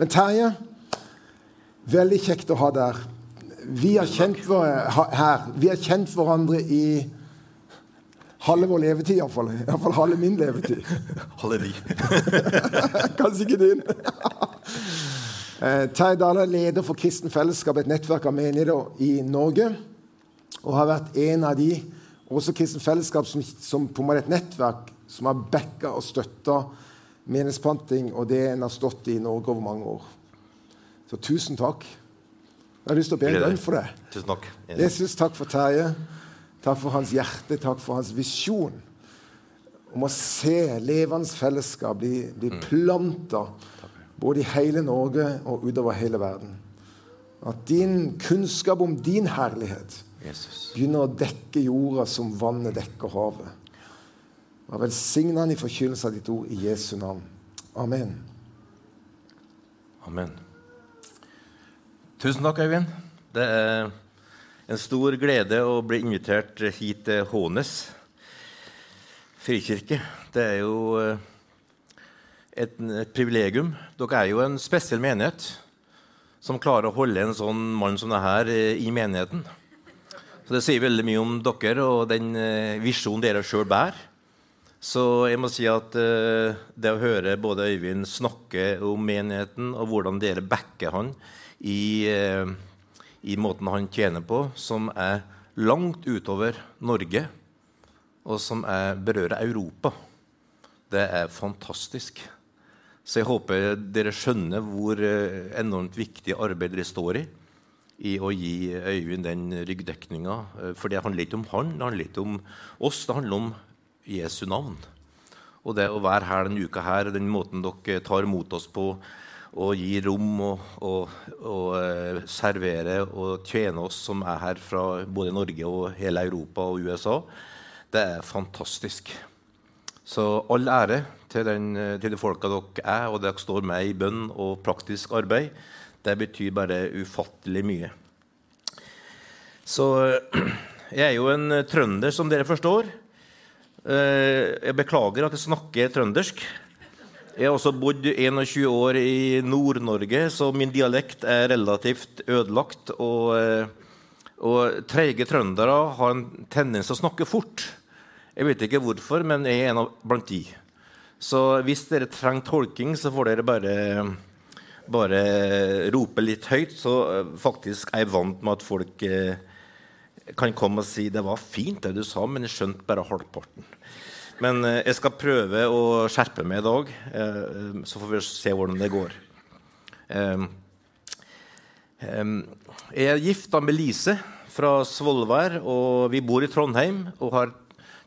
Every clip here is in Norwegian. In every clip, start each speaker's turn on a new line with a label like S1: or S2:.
S1: Men Terje, veldig kjekt å ha deg her. Vi har kjent, her. Vi har kjent hverandre i halve vår levetid, iallfall. Iallfall halve min levetid.
S2: Halve vi.
S1: Kanskje ikke din. Eh, Terje Dahle er leder for Kristen Fellesskap, et nettverk av menigheter i Norge. Og har vært en av de, også Kristen Fellesskap, som, som på en måte et nettverk som har backa og støtta menighetsplanting og det en har stått i Norge over mange år. Så tusen takk. Jeg har lyst til å be en bønn for det.
S2: Tusen takk.
S1: Jesus, takk for Terje. Takk for hans hjerte, takk for hans visjon om å se levende fellesskap bli, bli planta både i hele Norge og utover hele verden. At din kunnskap om din herlighet begynner å dekke jorda som vannet dekker havet. Og velsign han i forkynnelse av ditt ord i Jesu navn. Amen.
S2: Amen. Tusen takk, Øyvind. Det er en stor glede å bli invitert hit til Hånes frikirke. Det er jo eh, et, et privilegium. Dere er jo en spesiell menighet som klarer å holde en sånn mann som det her eh, i menigheten. Så Det sier veldig mye om dere og den eh, visjonen dere sjøl bærer. Så jeg må si at uh, det å høre både Øyvind snakke om menigheten, og hvordan dere backer han i, uh, i måten han tjener på, som er langt utover Norge, og som er, berører Europa, det er fantastisk. Så jeg håper dere skjønner hvor uh, enormt viktig arbeid dere står i i å gi Øyvind den ryggdekninga. For det handler ikke om han, det handler ikke om oss, det handler om Jesu navn. Og det å være her denne uka her, den måten dere tar imot oss på, og gir rom og, og, og serverer servere og tjene oss som er her fra både Norge og hele Europa og USA, det er fantastisk. Så all ære til, den, til de folka dere er, og dere står med i bønn og praktisk arbeid. Det betyr bare ufattelig mye. Så jeg er jo en eh, trønder, som dere forstår. Eh, Jeg beklager at jeg snakker trøndersk. Jeg har også bodd 21 år i Nord-Norge, så min dialekt er relativt ødelagt. Og, eh, og treige trøndere har en tendens til å snakke fort. Jeg vet ikke hvorfor, men jeg er en av blant de. Så hvis dere trenger tolking, så får dere bare, bare rope litt høyt. Så eh, faktisk er jeg vant med at folk eh, kan komme og si det var fint det du sa, men jeg skjønte bare halvparten. Men eh, jeg skal prøve å skjerpe meg i dag, eh, så får vi se hvordan det går. Eh, jeg er gifta med Lise fra Svolvær, og vi bor i Trondheim og har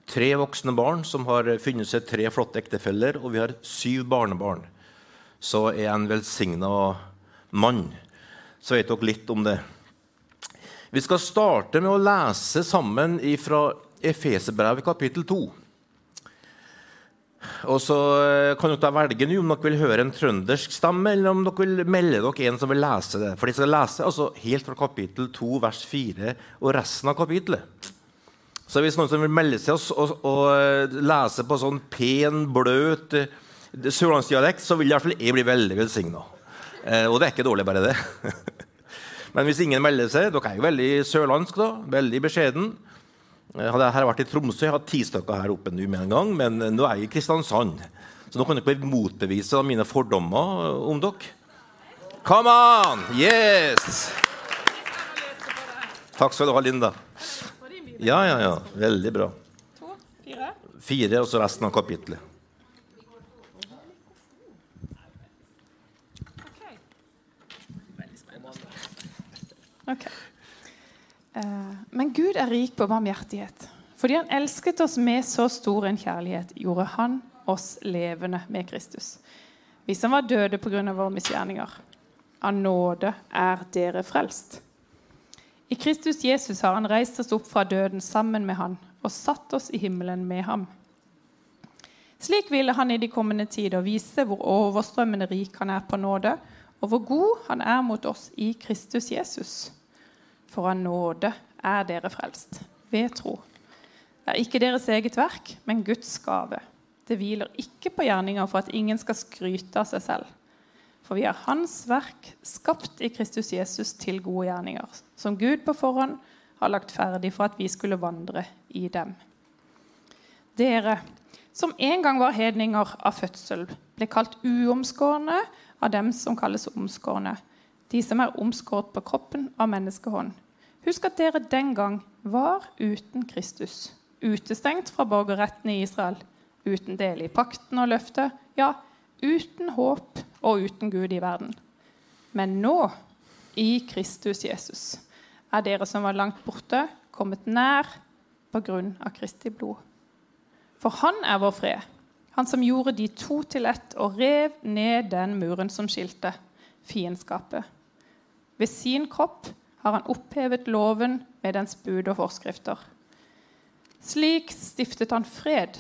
S2: tre voksne barn som har funnet seg tre flotte ektefeller, og vi har syv barnebarn. Så jeg er en velsigna mann. Så vet dere litt om det. Vi skal starte med å lese sammen fra Efeserbrevet kapittel 2. Og så eh, kan dere velge om dere vil høre en trøndersk stemme, eller om dere vil melde dere en som vil lese det. For de skal lese altså helt fra kapittel 2, vers 4 og resten av kapittelet. Så hvis noen som vil melde seg og, og, og eh, lese på sånn pen, bløt eh, sørlandsdialekt, så vil i hvert fall jeg bli veldig velsigna. Og det er ikke dårlig, bare det. Men hvis ingen melder seg Dere er jo veldig sørlandsk, da. Veldig beskjeden. Eh, Hadde jeg her vært i Tromsø, jeg hadde ti stykker her oppe nå med en gang, men eh, nå er jeg i Kristiansand. Så nå kan dere motbevise mine fordommer eh, om dere. Come on! Yes! Takk skal du ha, Linda. Ja, ja, ja. Veldig bra.
S3: To, fire.
S2: Fire, og så resten av kapittelet.
S3: Ok. Uh, Men Gud er rik på barmhjertighet. Fordi han elsket oss med så stor en kjærlighet, gjorde han oss levende med Kristus. Vi som var døde pga. våre misgjerninger. Av nåde er dere frelst. I Kristus Jesus har han reist oss opp fra døden sammen med han og satt oss i himmelen med ham. Slik ville han i de kommende tider vise hvor overstrømmende rik han er på nåde, og hvor god han er mot oss i Kristus Jesus. For av nåde er dere frelst, ved tro. Det er ikke deres eget verk, men Guds gave. Det hviler ikke på gjerninger for at ingen skal skryte av seg selv. For vi er Hans verk, skapt i Kristus Jesus til gode gjerninger, som Gud på forhånd har lagt ferdig for at vi skulle vandre i dem. Dere, som en gang var hedninger av fødsel, ble kalt uomskårne av dem som kalles omskårne, de som er omskåret på kroppen av menneskehånd. Husk at dere den gang var uten Kristus, utestengt fra borgerretten i Israel, uten del i pakten og løftet, ja, uten håp og uten Gud i verden. Men nå, i Kristus Jesus, er dere som var langt borte, kommet nær på grunn av Kristi blod. For han er vår fred, han som gjorde de to til ett og rev ned den muren som skilte fiendskapet. Ved sin kropp har han opphevet loven med dens bud og forskrifter. Slik stiftet han fred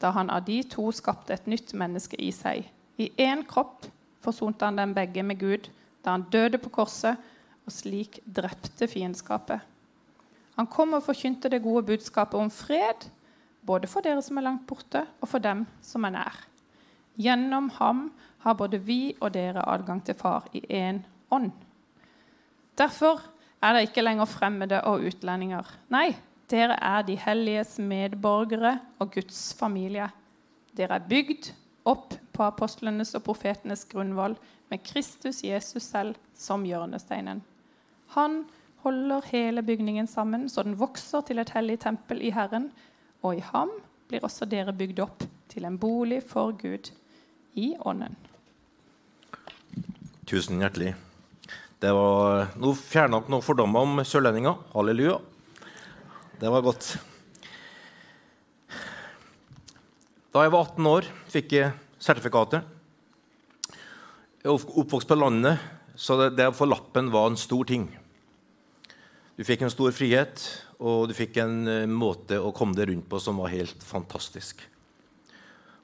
S3: da han av de to skapte et nytt menneske i seg. I én kropp forsonte han dem begge med Gud da han døde på korset, og slik drepte fiendskapet. Han kom og forkynte det gode budskapet om fred, både for dere som er langt borte, og for dem som er nær. Gjennom ham har både vi og dere adgang til Far i én ånd. Derfor er dere ikke lenger fremmede og utlendinger. Nei, dere er de helliges medborgere og Guds familie. Dere er bygd opp på apostlenes og profetenes grunnvoll med Kristus Jesus selv som hjørnesteinen. Han holder hele bygningen sammen så den vokser til et hellig tempel i Herren, og i ham blir også dere bygd opp til en bolig for Gud i Ånden.
S2: Tusen hjertelig. Det var, Nå fjerna dere noen fordommer om sørlendinger. Halleluja. Det var godt. Da jeg var 18 år, fikk jeg sertifikatet. Jeg er oppvokst på landet, så det, det å få lappen var en stor ting. Du fikk en stor frihet, og du fikk en uh, måte å komme deg rundt på som var helt fantastisk.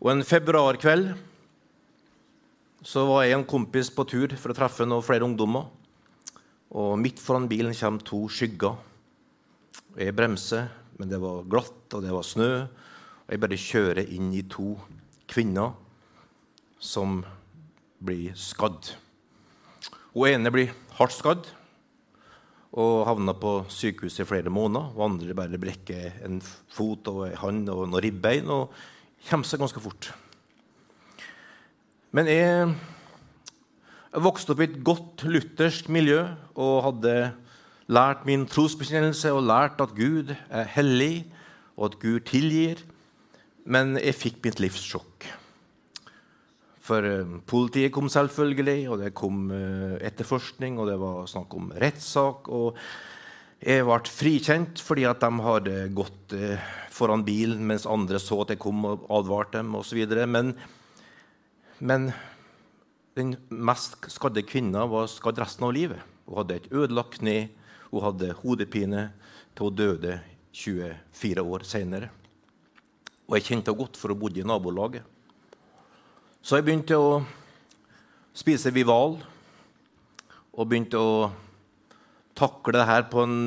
S2: Og En februarkveld så var jeg en kompis på tur for å treffe noen flere ungdommer. Og Midt foran bilen kommer to skygger. Jeg bremser, men det var glatt, og det var snø. Og jeg bare kjører inn i to kvinner som blir skadd. Hun ene blir hardt skadd og havna på sykehuset i flere måneder. og andre bare brekker en fot og en hånd og noen ribbein og kommer seg ganske fort. Men jeg, jeg vokste opp i et godt luthersk miljø og hadde lært min trosbekjennelse og lært at Gud er hellig, og at Gud tilgir. Men jeg fikk mitt livs sjokk. For uh, politiet kom selvfølgelig, og det kom uh, etterforskning, og det var snakk om rettssak. Og jeg ble frikjent fordi at de hadde gått uh, foran bilen mens andre så at jeg kom og advarte dem osv. Men, men den mest skadde kvinna var skadd resten av livet. Hun hadde et ødelagt kne, hun hadde hodepine til hun døde 24 år senere. Og jeg kjente henne godt, for hun bodde i nabolaget. Så jeg begynte å spise Vival og begynte å takle det her på en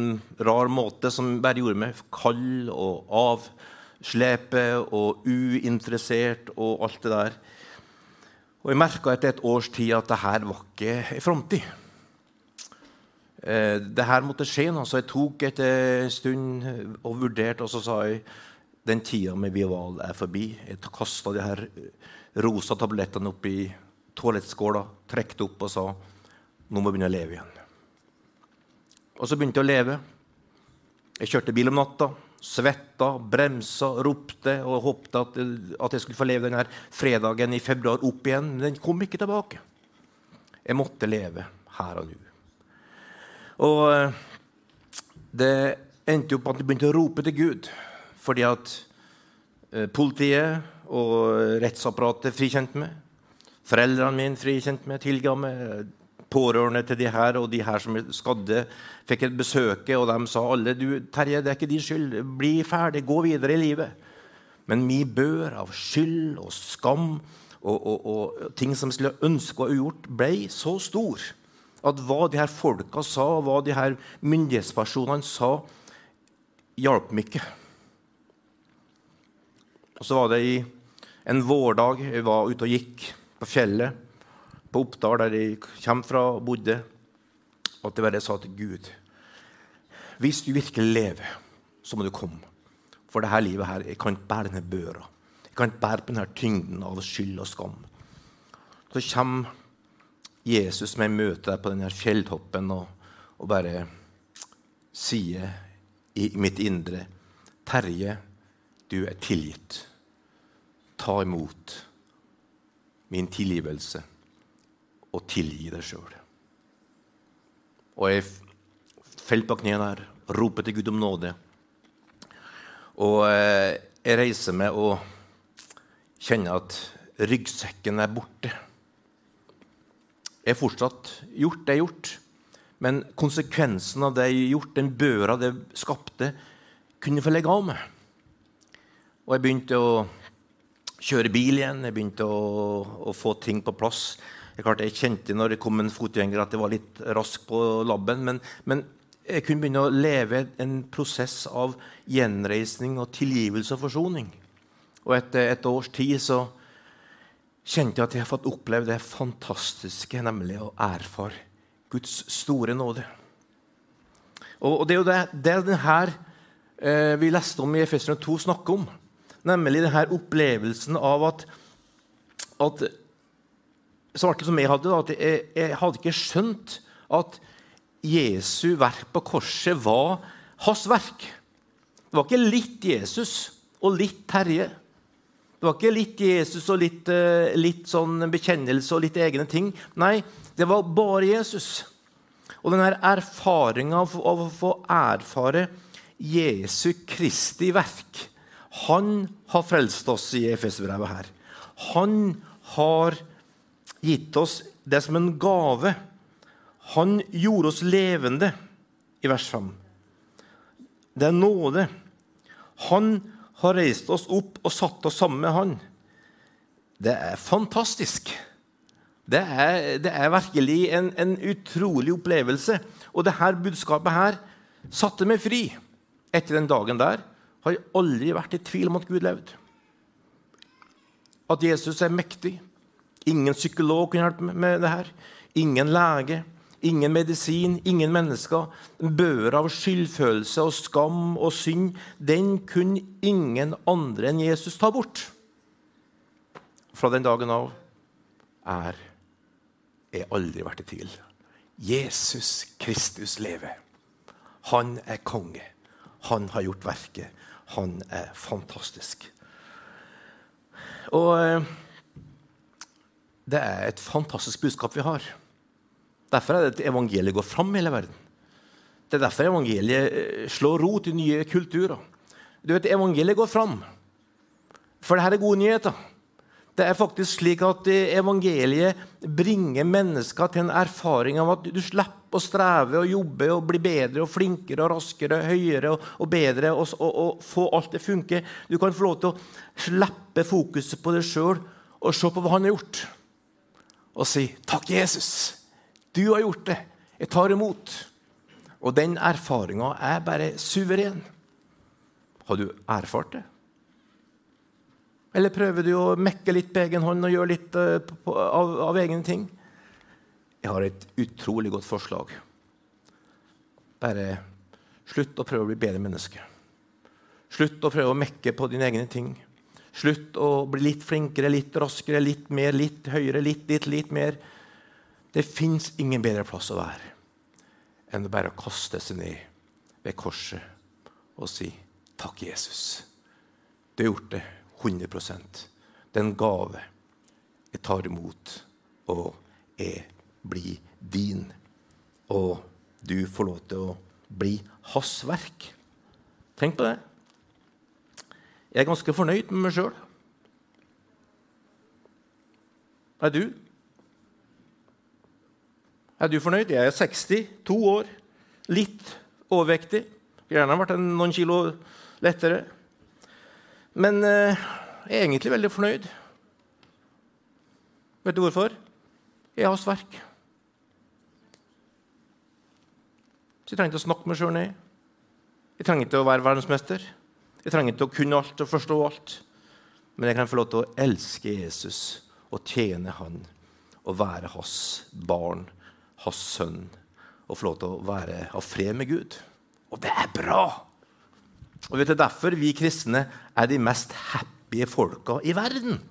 S2: rar måte som bare gjorde meg kald og avslepet og uinteressert og alt det der. Og jeg merka etter et års tid at det her var ikke ei framtid. Eh, det her måtte skje noe, så jeg tok etter en stund og vurderte, og så sa jeg den tida med Vival er forbi. Jeg kasta de her rosa tablettene opp i toalettskåla, trekte opp og sa nå må jeg begynne å leve igjen. Og så begynte jeg å leve. Jeg kjørte bil om natta, svetta, bremsa, ropte og håpte at, at jeg skulle få leve denne fredagen i februar opp igjen. Men den kom ikke tilbake. Jeg måtte leve her og nå. Og eh, det endte opp at jeg begynte å rope til Gud fordi at eh, politiet og rettsapparatet frikjente meg. Foreldrene mine frikjente meg, tilga meg. Pårørende til de her og de her som skadde, fikk et besøke, og de sa alle du, Terje, det er ikke din skyld. Bli ferdig, gå videre i livet. Men vi bør av skyld og skam og, og, og ting som vi skulle ønske å ha gjort, ble så stor at hva de her folka sa, hva de her myndighetspersonene sa, hjalp meg ikke. Og så var det i en vårdag jeg var ute og gikk på fjellet. på Oppdal, der jeg kommer fra og bodde, at jeg bare sa til Gud Hvis du virkelig lever, så må du komme. For dette livet her, jeg kan ikke bære denne børa. Jeg kan ikke bære på denne tyngden av skyld og skam. Så kommer Jesus med møte på denne fjelltoppen og, og bare sier i mitt indre Terje, du er tilgitt. Ta imot min tilgivelse og tilgi deg sjøl. Og jeg falt på knærne her, roper til Gud om nåde. Og eh, jeg reiser meg og kjenner at ryggsekken er borte. Jeg har fortsatt gjort det har gjort, men konsekvensen av det jeg har gjort, den børa det skapte, kunne jeg få legge av meg. Og jeg begynte å kjøre bil igjen, jeg begynte å, å få ting på plass. Jeg, klart, jeg kjente når det kom en fotgjenger, at jeg var litt rask på labben. Men, men, jeg kunne begynne å leve en prosess av gjenreisning og tilgivelse og forsoning. Og etter et års tid så kjente jeg at jeg har fått oppleve det fantastiske, nemlig å erfare Guds store nåde. Og, og det er jo det, det er denne eh, vi leste om i Efesene 2, snakker om. Nemlig denne opplevelsen av at, at svarte som jeg hadde, at jeg, jeg hadde ikke skjønt at Jesu verk på korset var hans verk. Det var ikke litt Jesus og litt Terje. Det var ikke litt Jesus og litt, eh, litt sånn bekjennelse og litt egne ting. Nei, det var bare Jesus. Og denne erfaringa av å få erfare Jesu Kristi verk Han har frelst oss i Efesbrevet her. Han har gitt oss det som en gave. Han gjorde oss levende, i vers 5. Det er nåde. Han har reist oss opp og satt oss sammen med han. Det er fantastisk. Det er, det er virkelig en, en, utrolig opplevelse. Og dette budskapet her satte meg fri. Etter den dagen der har aldri vært i tvil om at Gud levde. At Jesus er mektig. Ingen psykolog kunne hjelpe med det her. Ingen lege. Ingen medisin, ingen mennesker. Bør av skyldfølelse og skam og synd, den kunne ingen andre enn Jesus ta bort. Fra den dagen av er jeg aldri vært i tvil. Jesus Kristus lever. Han er konge. Han har gjort verket. Han er fantastisk. Og eh, det er et fantastisk budskap vi har. Derfor er det at evangeliet går fram i hele verden. Det er derfor evangeliet eh, slår rot i nye kulturer. Du vet, Evangeliet går fram. For dette er gode nyheter. Det er faktisk slik at evangeliet bringer mennesker til en erfaring av at du slipper å streve og jobbe og bli bedre og flinkere og raskere og høyere og, og bedre og, og, og, få alt til å funke. Du kan få lov til å slippe fokuset på deg sjøl og se på hva han har gjort og si 'Takk, Jesus. Du har gjort det. Jeg tar imot.' Og den erfaringa er bare suveren. Har du erfart det? Eller prøver du å mekke litt på egen hånd og gjøre litt på, av, av egne ting? Jeg har et utrolig godt forslag. Bare slutt å prøve å bli bedre menneske. Slutt å prøve å mekke på dine egne ting. Slutt å bli litt flinkere, litt raskere, litt mer, litt høyere, litt, litt, litt mer. Det fins ingen bedre plass å være enn å bare kaste seg ned ved korset og si takk, Jesus. Du har gjort det 100 Det er en gave jeg tar imot, og jeg blir din. Og du får lov til å bli hans verk. Tenk på det. Jeg er ganske fornøyd med meg sjøl. Er du? Er du fornøyd? Jeg er 62 år, litt overvektig. Gjerne vært noen kilo lettere. Men eh, jeg er egentlig veldig fornøyd. Vet du hvorfor? Jeg har sverk. Så jeg trenger ikke å snakke meg sjøl ned. Jeg trenger ikke å være verdensmester. Jeg trenger ikke å kunne alt og forstå alt. Men jeg kan få lov til å elske Jesus og tjene Han og være hans barn, hans sønn, og få lov til å være, ha fred med Gud. Og det er bra! Og vet du, Derfor vi kristne er de mest happy folka i verden.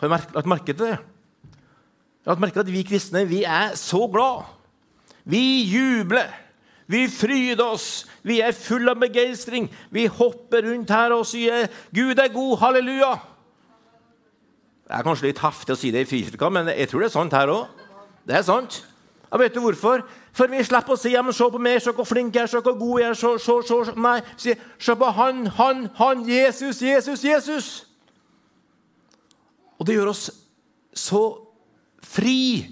S2: Har du lagt merke til det? Jeg har lagt merke til at Vi kristne vi er så glad. Vi jubler. Vi fryder oss. Vi er fulle av begeistring. Vi hopper rundt her og sier 'Gud er god'. Halleluja. Det er kanskje litt heftig å si det i frikirka, men jeg tror det er sant her òg. Det er sant. Vet du hvorfor? For vi slipper å si ja, men 'se på meg, se hvor flink jeg er, se hvor god jeg er'. Se, se, se. Nei, si 'se på han, han, han, Jesus, Jesus, Jesus'. Og det gjør oss så fri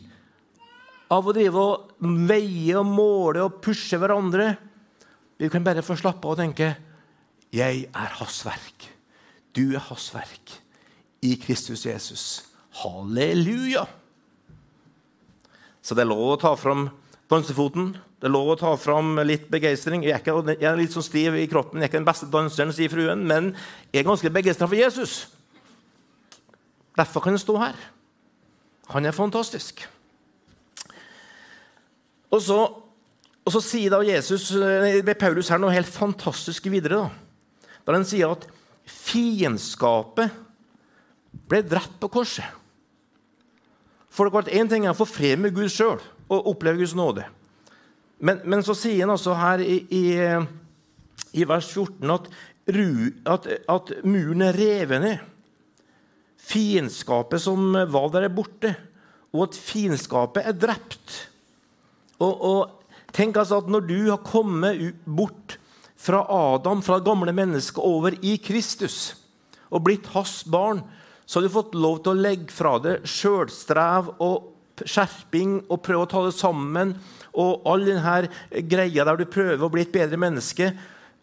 S2: av å drive og veie og måle og pushe hverandre. Vi kan bare få slappe av og tenke 'Jeg er hans verk'. Du er hans verk i Kristus Jesus. Halleluja! Så det er lov å ta fram dansefoten. Det er lov å ta fram litt begeistring. Jeg, jeg, er litt sånn stiv i kroppen, jeg er ikke den beste danseren, sier fruen, men jeg er ganske begeistra for Jesus. Derfor kan jeg stå her. Han er fantastisk. Og så, og så sier da Jesus, Paulus her noe helt fantastisk videre. Da. da han sier at fiendskapet ble drept på korset. For det klart, Én ting å få fred med Gud sjøl og oppleve Guds nåde. Men, men, så sier han altså her i, i, i vers 14 at, at, at, muren er revet ned. Fiendskapet som var der, er borte. Og at fiendskapet er drept. Og, og tenk altså at Når du har kommet bort fra Adam, fra gamle mennesket, over i Kristus og blitt hans barn, så har du fått lov til å legge fra deg sjølstrev og skjerping og prøve å ta det sammen. Og all denne greia der du prøver å bli et bedre menneske.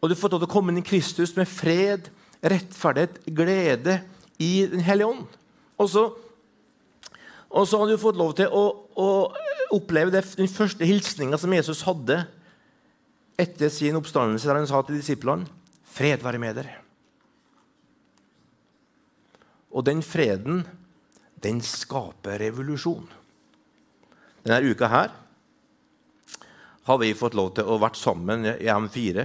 S2: Og du får lov til å komme inn i Kristus med fred, rettferdighet, glede i Den hellige ånd. Og så, og så har du fått lov til å, å oppleve det, den første hilsninga som Jesus hadde etter sin oppstandelse, der han sa til disiplene Fred være med dere. Og den freden, den skaper revolusjon. Denne uka her har vi fått lov til å vært sammen i M4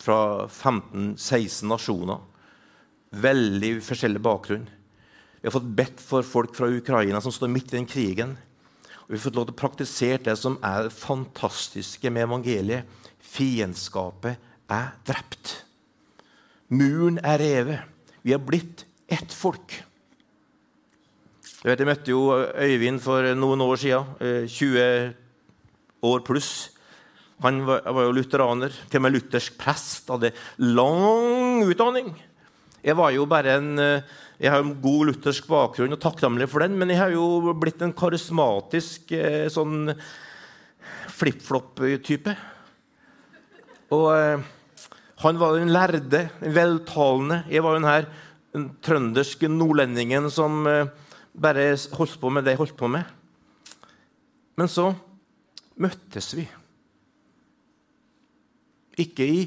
S2: fra 15-16 nasjoner. Veldig forskjellig bakgrunn. Vi har fått bedt for folk fra Ukraina som står midt i den krigen. Og vi har fått lov til å praktisere det som er det fantastiske med evangeliet. Fiendskapet er drept. Muren er revet. Vi har blitt ett folk. Jeg, vet, jeg møtte jo Øyvind for noen år siden. 20 eh, år pluss. Han var, var jo lutheraner, til og med luthersk prest. Hadde lang utdanning. Jeg var jo bare en eh, jeg har en god luthersk bakgrunn og takknemlig for den, men jeg har jo blitt en karismatisk eh, sånn flip-flop-type. Og han var den lærde, den veltalende. Jeg var jo den her den trønderske nordlendingen som eh, bare holdt på med det jeg holdt på med. Men så møttes vi. Ikke i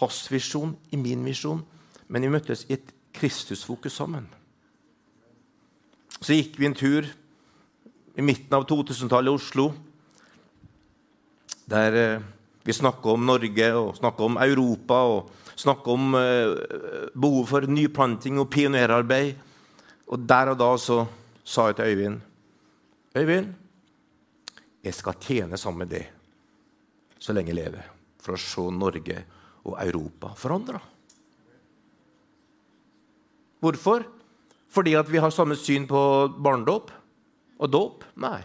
S2: hans visjon, i min visjon, men vi møttes i et Kristusfokus sammen. Så gikk vi en tur i midten av 2000-tallet i Oslo, der eh, vi snakka om Norge og om Europa og snakka om eh, behovet for nyplanting og pionerarbeid. Og der og da så sa jeg til Øyvind Øyvind, jeg skal tjene sammen med deg så lenge jeg lever, for å se Norge og Europa forandra. Hvorfor? Fordi at vi har samme syn på barnedåp og dåp? Nei.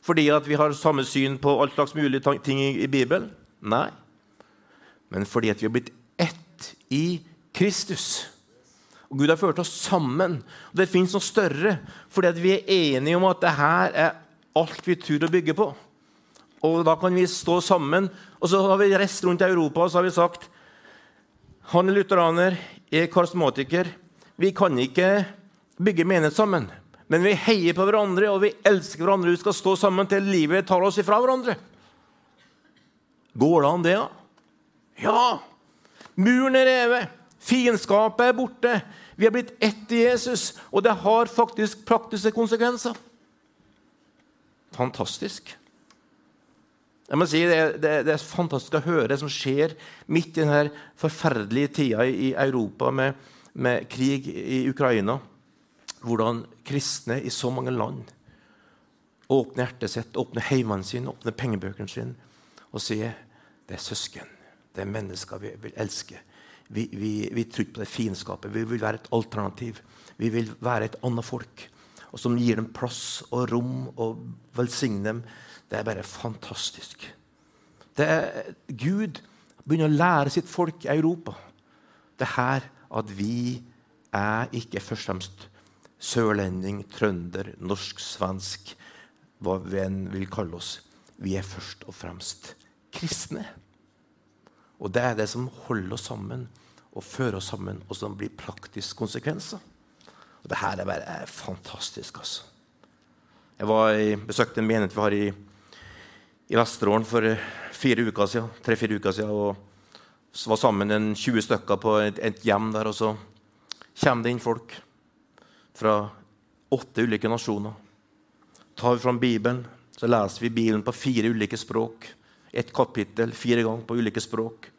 S2: Fordi at vi har samme syn på all slags mulige ting i Bibelen? Nei. Men fordi at vi har blitt ett i Kristus. Og Gud har ført oss sammen. Og Det fins noe større, fordi vi er enige om at det her er alt vi tør å bygge på. Og Da kan vi stå sammen. Og så har vi reist rundt i Europa og så har vi sagt han er lutheraner, er karismatiker. Vi kan ikke bygge menighet sammen, men vi heier på hverandre og vi elsker hverandre. Vi skal stå sammen til livet tar oss ifra hverandre. Går det an, det, da? Ja! Muren er revet. Fiendskapet er borte. Vi er blitt ett i Jesus, og det har faktisk praktiske konsekvenser. fantastisk. Jeg må si, det, det, det, er fantastisk å høre det som skjer midt i denne forferdelige tida i Europa med, med krig i Ukraina. Hvordan kristne i så mange land åpner hjertet sitt, åpner heimene sine, åpner pengebøkene sine og sier det er søsken, det er mennesker vi vil elske. Vi, vi, vi tror på det fiendskapet. Vi vil være et alternativ. Vi vil være et annet folk. Og som gir dem plass og rom og velsigner dem. Det er bare fantastisk. Er, Gud begynner å lære sitt folk i Europa det her at vi er ikke først og fremst sørlending, trønder, norsk, svensk, hva vi enn vil kalle oss. Vi er først og fremst kristne. Og det er det som holder oss sammen og fører oss sammen, og som blir praktiske konsekvenser. Og det her er bare er fantastisk. altså. Jeg i, besøkte en menighet vi har i, i Vesterålen for fire uker siden, tre-fire uker siden. og var sammen en 20 stykker på et, et hjem der, og så kommer det inn folk fra åtte ulike nasjoner. Tar vi fram Bibelen, så leser vi Bibelen på fire ulike språk. Ett kapittel fire ganger på ulike språk.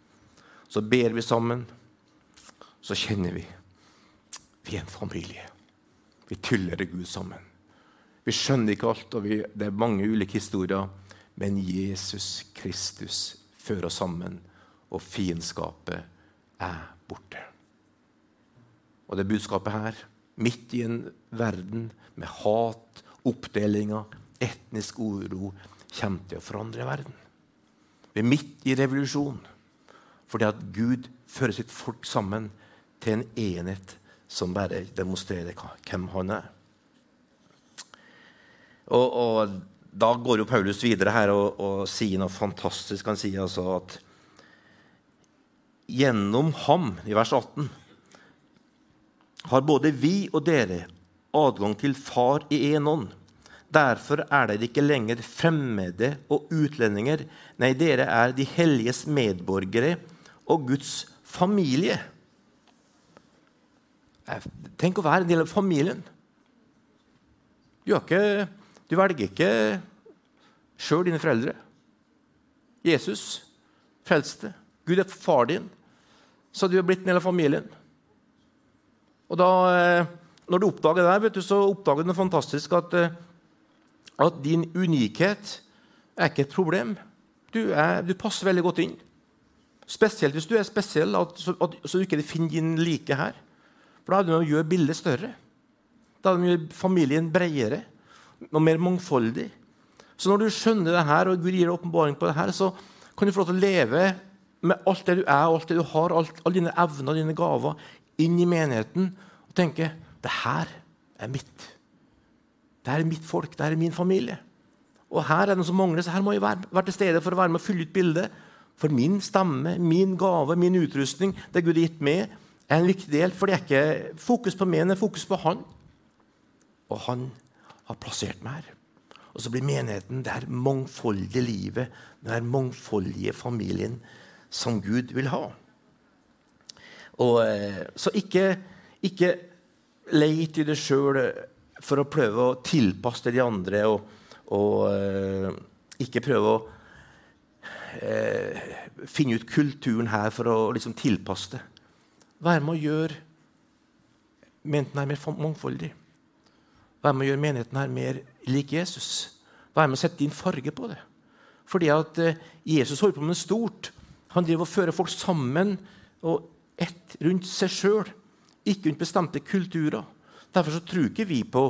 S2: Så ber vi sammen. Så kjenner vi vi er en familie. Vi tyller Gud sammen. Vi skjønner ikke alt, og vi, det er mange ulike historier. Men Jesus Kristus fører oss sammen, og fiendskapet er borte. Og det budskapet her, midt i en verden med hat, oppdelinger, etnisk uro, kommer til å forandre verden. Vi er midt i revolusjon fordi at Gud fører sitt folk sammen til en enhet som bare demonstrerer hvem han er. Og, og Da går jo Paulus videre her og, og sier noe fantastisk. Han sier altså at gjennom ham, i vers 18, har både vi og dere adgang til Far i én ånd. Derfor er dere ikke lenger fremmede og utlendinger. Nei, dere er de helliges medborgere og Guds familie. Tenk å være en del av familien. Du, ikke, du velger ikke sjøl dine foreldre. Jesus frelste. Gud er far din, så du er blitt en del av familien. Og da, eh, når du oppdager det, vet du, så oppdager du noe fantastisk at, eh, at din unikhet er ikke et problem. Du, er, du passer veldig godt inn. Spesielt hvis du er spesiell, at, så, at, så du ikke finner din like her. For da er det å gjøre bildet større. Da er det å gjøre familien bredere og mer mangfoldig. Så når du skjønner det her, og Gud gir deg åpenbaring på det her, så kan du få lov til å leve med alt det du er, alt det du har, alt, alle dine evner og dine gaver, inn i menigheten og tenke det her er mitt. Det her er mitt folk, det her er min familie. Og her er det noe som mangler, så her må jeg være, være til stede for å være med og fylle ut bildet. For min stemme, min gave, min utrustning, det Gud har gitt meg, er en viktig del. For det er ikke fokus på meg, det er fokus på Han. Og Han har plassert meg her. Og så blir menigheten det her mangfoldige livet, den her mangfoldige familien som Gud vil ha. Og, eh, så ikke, ikke leit i det sjøl for å prøve å tilpasse de andre, og, og uh, ikke prøve å uh, finne ut kulturen her for å liksom, tilpasse det. Være med å gjøre menigheten her mer mangfoldig. Være med å gjøre menigheten her mer lik Jesus. Være med å sette din farge på det. Fordi at eh, Jesus holder på med noe stort. Han driver og fører folk sammen og ett rundt seg sjøl, ikke rundt bestemte kulturer. Derfor så tror ikke vi på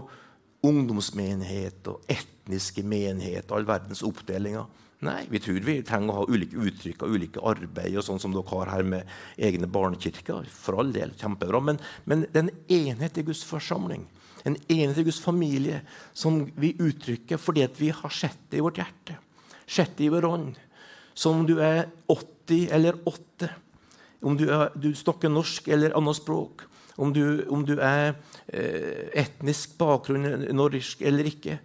S2: ungdomsmenighet og etniske menighet og all verdens oppdelinger. Nei, vi tror vi trenger å ha ulike uttrykk og ulike arbeid, og sånn som dere har her med egne barnekirker. For all del, kjempebra. Men, men det er en enhet i Guds forsamling, en enhet i Guds familie, som vi uttrykker fordi vi har sett det i vårt hjerte, sett det i vår ånd. Som om du er 80 eller 8, om du, er, du snakker norsk eller annet språk, om du, om du er eh, etnisk bakgrunn norsk eller ikke.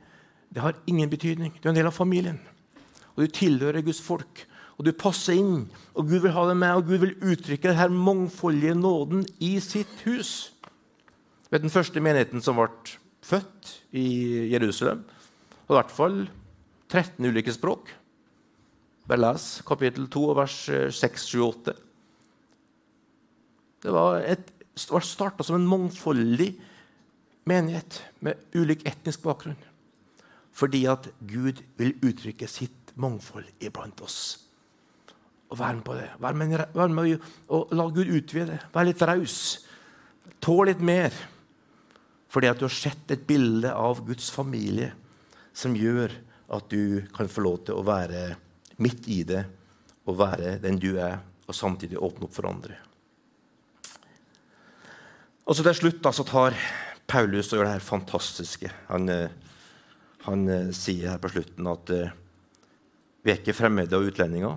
S2: Det har ingen betydning. Du er en del av familien og du tilhører Guds folk. Og du passer inn, og Gud vil ha deg med, og Gud vil uttrykke denne mangfoldige nåden i sitt hus. Vet Den første menigheten som ble født i Jerusalem, og i hvert fall 13 ulike språk. Bare les kapittel 2, vers 6, 7, 8. Det var, et, var starta som en mangfoldig menighet med ulik etnisk bakgrunn. Fordi at Gud vil uttrykke sitt mangfold iblant oss. Og Vær med på det. Vær med, vær med og La Gud utvide det. Vær litt raus. Tål litt mer. Fordi at du har sett et bilde av Guds familie som gjør at du kan få lov til å være midt i det og være den du er, og samtidig åpne opp for andre. Og så Til slutt da, så tar Paulus og gjør det her fantastiske. Han, eh, han eh, sier her på slutten at uh, vi er ikke fremmede og utlendinger.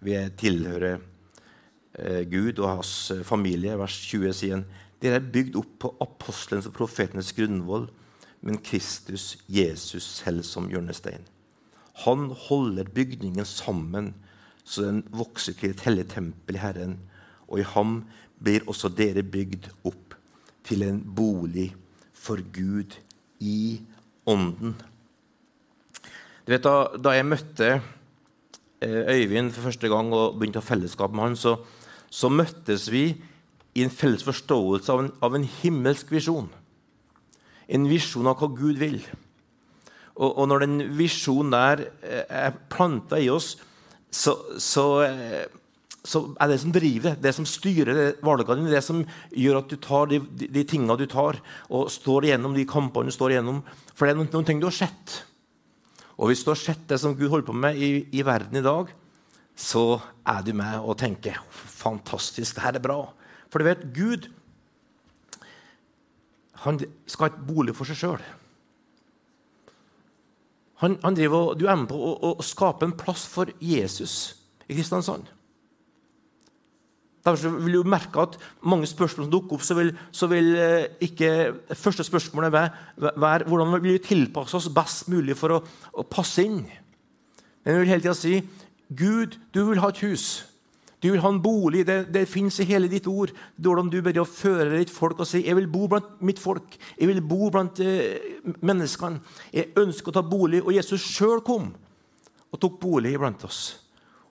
S2: Vi tilhører eh, Gud og hans familie. Vers 20 sier dere er bygd opp på apostelens og profetenes grunnvoll, men Kristus, Jesus selv som hjørnestein. Han holder bygningen sammen så den vokser til et hellig tempel i Herren. Og i ham blir også dere bygd opp til en bolig for Gud i ånden. Du vet, Da, da jeg møtte eh, Øyvind for første gang og begynte å ha fellesskap med han, så, så møttes vi i en felles forståelse av en, av en himmelsk visjon. En visjon av hva Gud vil. Og, og når den visjonen der eh, er planta i oss, så, så, eh, så, er det som driver, det som styrer valgene dine, det som gjør at du tar de, de, de tingene du tar, og står igjennom de kampene du står igjennom. For det er noen, noen ting du har sett. Og hvis du har sett det som Gud holder på med i, i verden i dag, så er du med og tenker fantastisk, det her er bra. For du vet, Gud han skal ha et bolig for seg sjøl. Han, han du er med på å, å, skape en plass for Jesus i Kristiansand. Derfor vil du merke at mange spørsmål som dukker opp, så vil, så vil eh, ikke første spørsmålet være, hvordan vil vi tilpasse oss best mulig for å, å passe inn. Men jeg vil hele tida si Gud, du vil ha et hus. Du vil ha en bolig. Det, det fins i hele ditt ord. Det er hvordan du ber å føre ditt folk og si jeg vil bo blant mitt folk. Jeg vil bo blant eh, menneskene. Jeg ønsker å ta bolig. Og Jesus sjøl kom og tok bolig iblant oss.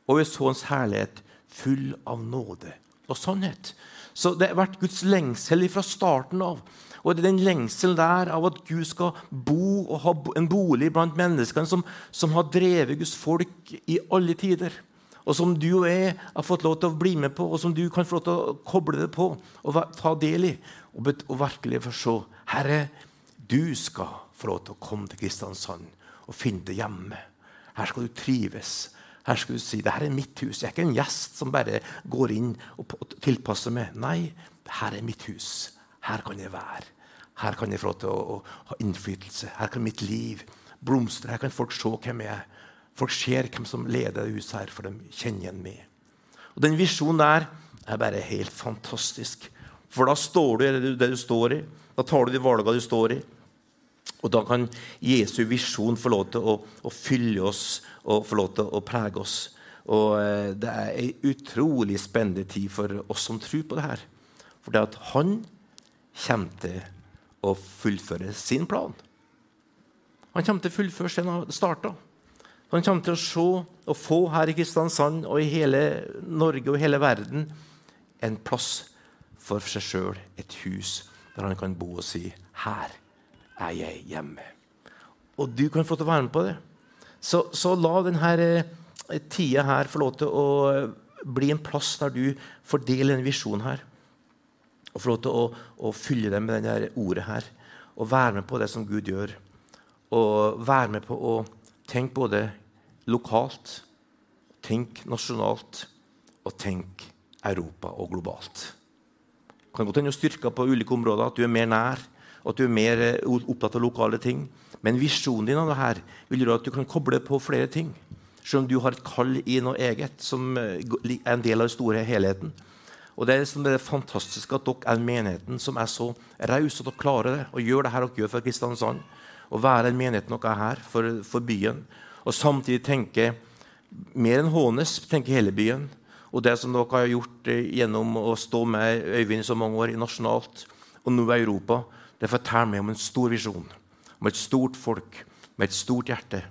S2: Og vi så hans herlighet full av nåde og sannhet. Så det har vært Guds lengsel fra starten av. Og det er den lengselen der av at Gud skal bo og ha en bolig blant menneskene som, som har drevet Guds folk i alle tider og som du og jeg har fått lov til å bli med på, og som du kan få lov til å koble det på og ta del i. Og, og virkelig se Herre, du skal få lov til å komme til Kristiansand og finne det hjemme. Her skal du trives. Her skal du si det her er mitt hus. Jeg er ikke en gjest som bare går inn og tilpasser meg. Nei, her er mitt hus. Her kan jeg være. Her kan jeg få til å, å ha innflytelse. Her kan mitt liv blomstre. Her kan folk se hvem jeg er. Folk ser hvem som leder huset her, for de kjenner igjen meg. Og Den visjonen der er bare helt fantastisk. For da står du i det du står i. Da tar du de valgene du står i. Og da kan Jesu visjon få lov til å, å fylle oss og få lov til å prege oss. Og eh, Det er ei utrolig spennende tid for oss som tror på det her. For det at han kommer til å fullføre sin plan. Han kommer til å fullføre sin starta. Han kommer til å se og få her i Kristiansand og i hele Norge og hele verden en plass for seg sjøl, et hus der han kan bo og si 'Her er jeg hjemme'. Og du kan få til å være med på det. Så, så la denne eh, tida her få lov til å bli en plass der du får del i denne visjonen her. Og få lov til å, å fylle deg med denne ordet her. Og være med på det som Gud gjør. Og være med på å tenke både lokalt, tenk nasjonalt, og tenk Europa og globalt. Det kan godt hende styrker på ulike områder, at du er mer nær, at du er mer eh, opptatt av lokale ting. Men visjonen din av det her vil gjøre at du kan koble på flere ting. Selv om du har et kall i noe eget som eh, er en del av den store helheten. Og Det er liksom det fantastiske at dere er menigheten som er så raus at dere klarer det. Og gjør det her dere gjør for Kristiansand. Å være en menighet dere er her for, for byen og samtidig tenke mer enn Hånes, tenke hele byen. Og det som dere har gjort eh, gjennom å stå med Øyvind så mange år nasjonalt og nå i Europa, det forteller meg om en stor visjon. Om et stort folk med et stort hjerte.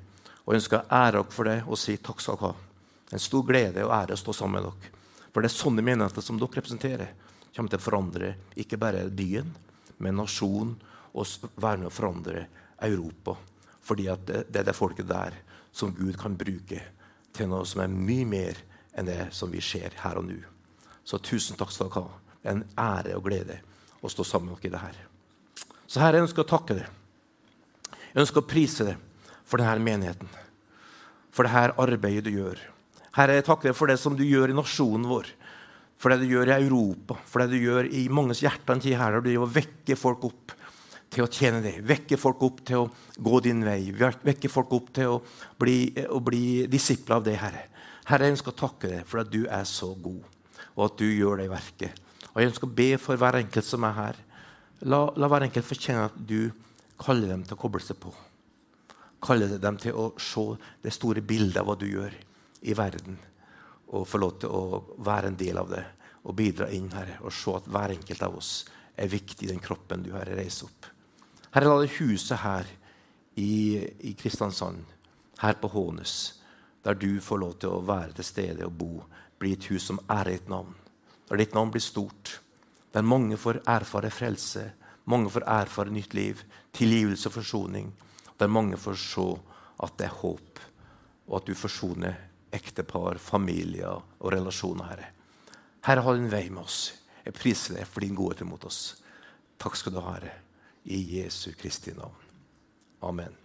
S2: Og ønsker ære dere for det og si takk skal dere ha. En stor glede og ære å stå sammen med dere. For det er sånne menigheter som dere representerer, kommer til å forandre ikke bare byen, men nasjonen, og være med å forandre Europa. Fordi det, det er det folket der som Gud kan bruke til noe som er mye mer enn det som vi ser her og nå. Så tusen takk skal dere ha. En ære og glede å stå sammen med dere i det her. Så her jeg ønsker å takke deg. Jeg ønsker å prise deg for denne menigheten. For dette arbeidet du gjør. Herre, jeg takker deg for det som du gjør i nasjonen vår. For det du gjør i Europa, for det du gjør i manges hjerter her, der du vekker folk opp til å tjene deg, vekke folk opp til å gå din vei, vekke folk opp til å bli, å bli disipler av deg, Herre. Herre, jeg ønsker å takke deg for at du er så god, og at du gjør det verket. Og Jeg ønsker å be for hver enkelt som er her. La, la hver enkelt få kjenne at du kaller dem til å koble seg på. Kaller dem til å se det store bildet av hva du gjør i verden. Og få lov til å være en del av det og bidra inn, her og se at hver enkelt av oss er viktig i den kroppen du har reist opp. Herre, la det huset her i, i Kristiansand, her på Hånes, der du får lov til å være til stede og bo, bli et hus som er ditt navn. Der ditt navn blir stort. Der mange får erfare frelse, mange får erfare nytt liv, tilgivelse og forsoning. Der mange får se at det er håp, og at du forsoner ektepar, familier og relasjoner, Herre. Herre, ha din vei med oss. Jeg priser deg for din godhet imot oss. Takk skal du ha, Herre i Jesu Kristi navn. Amen.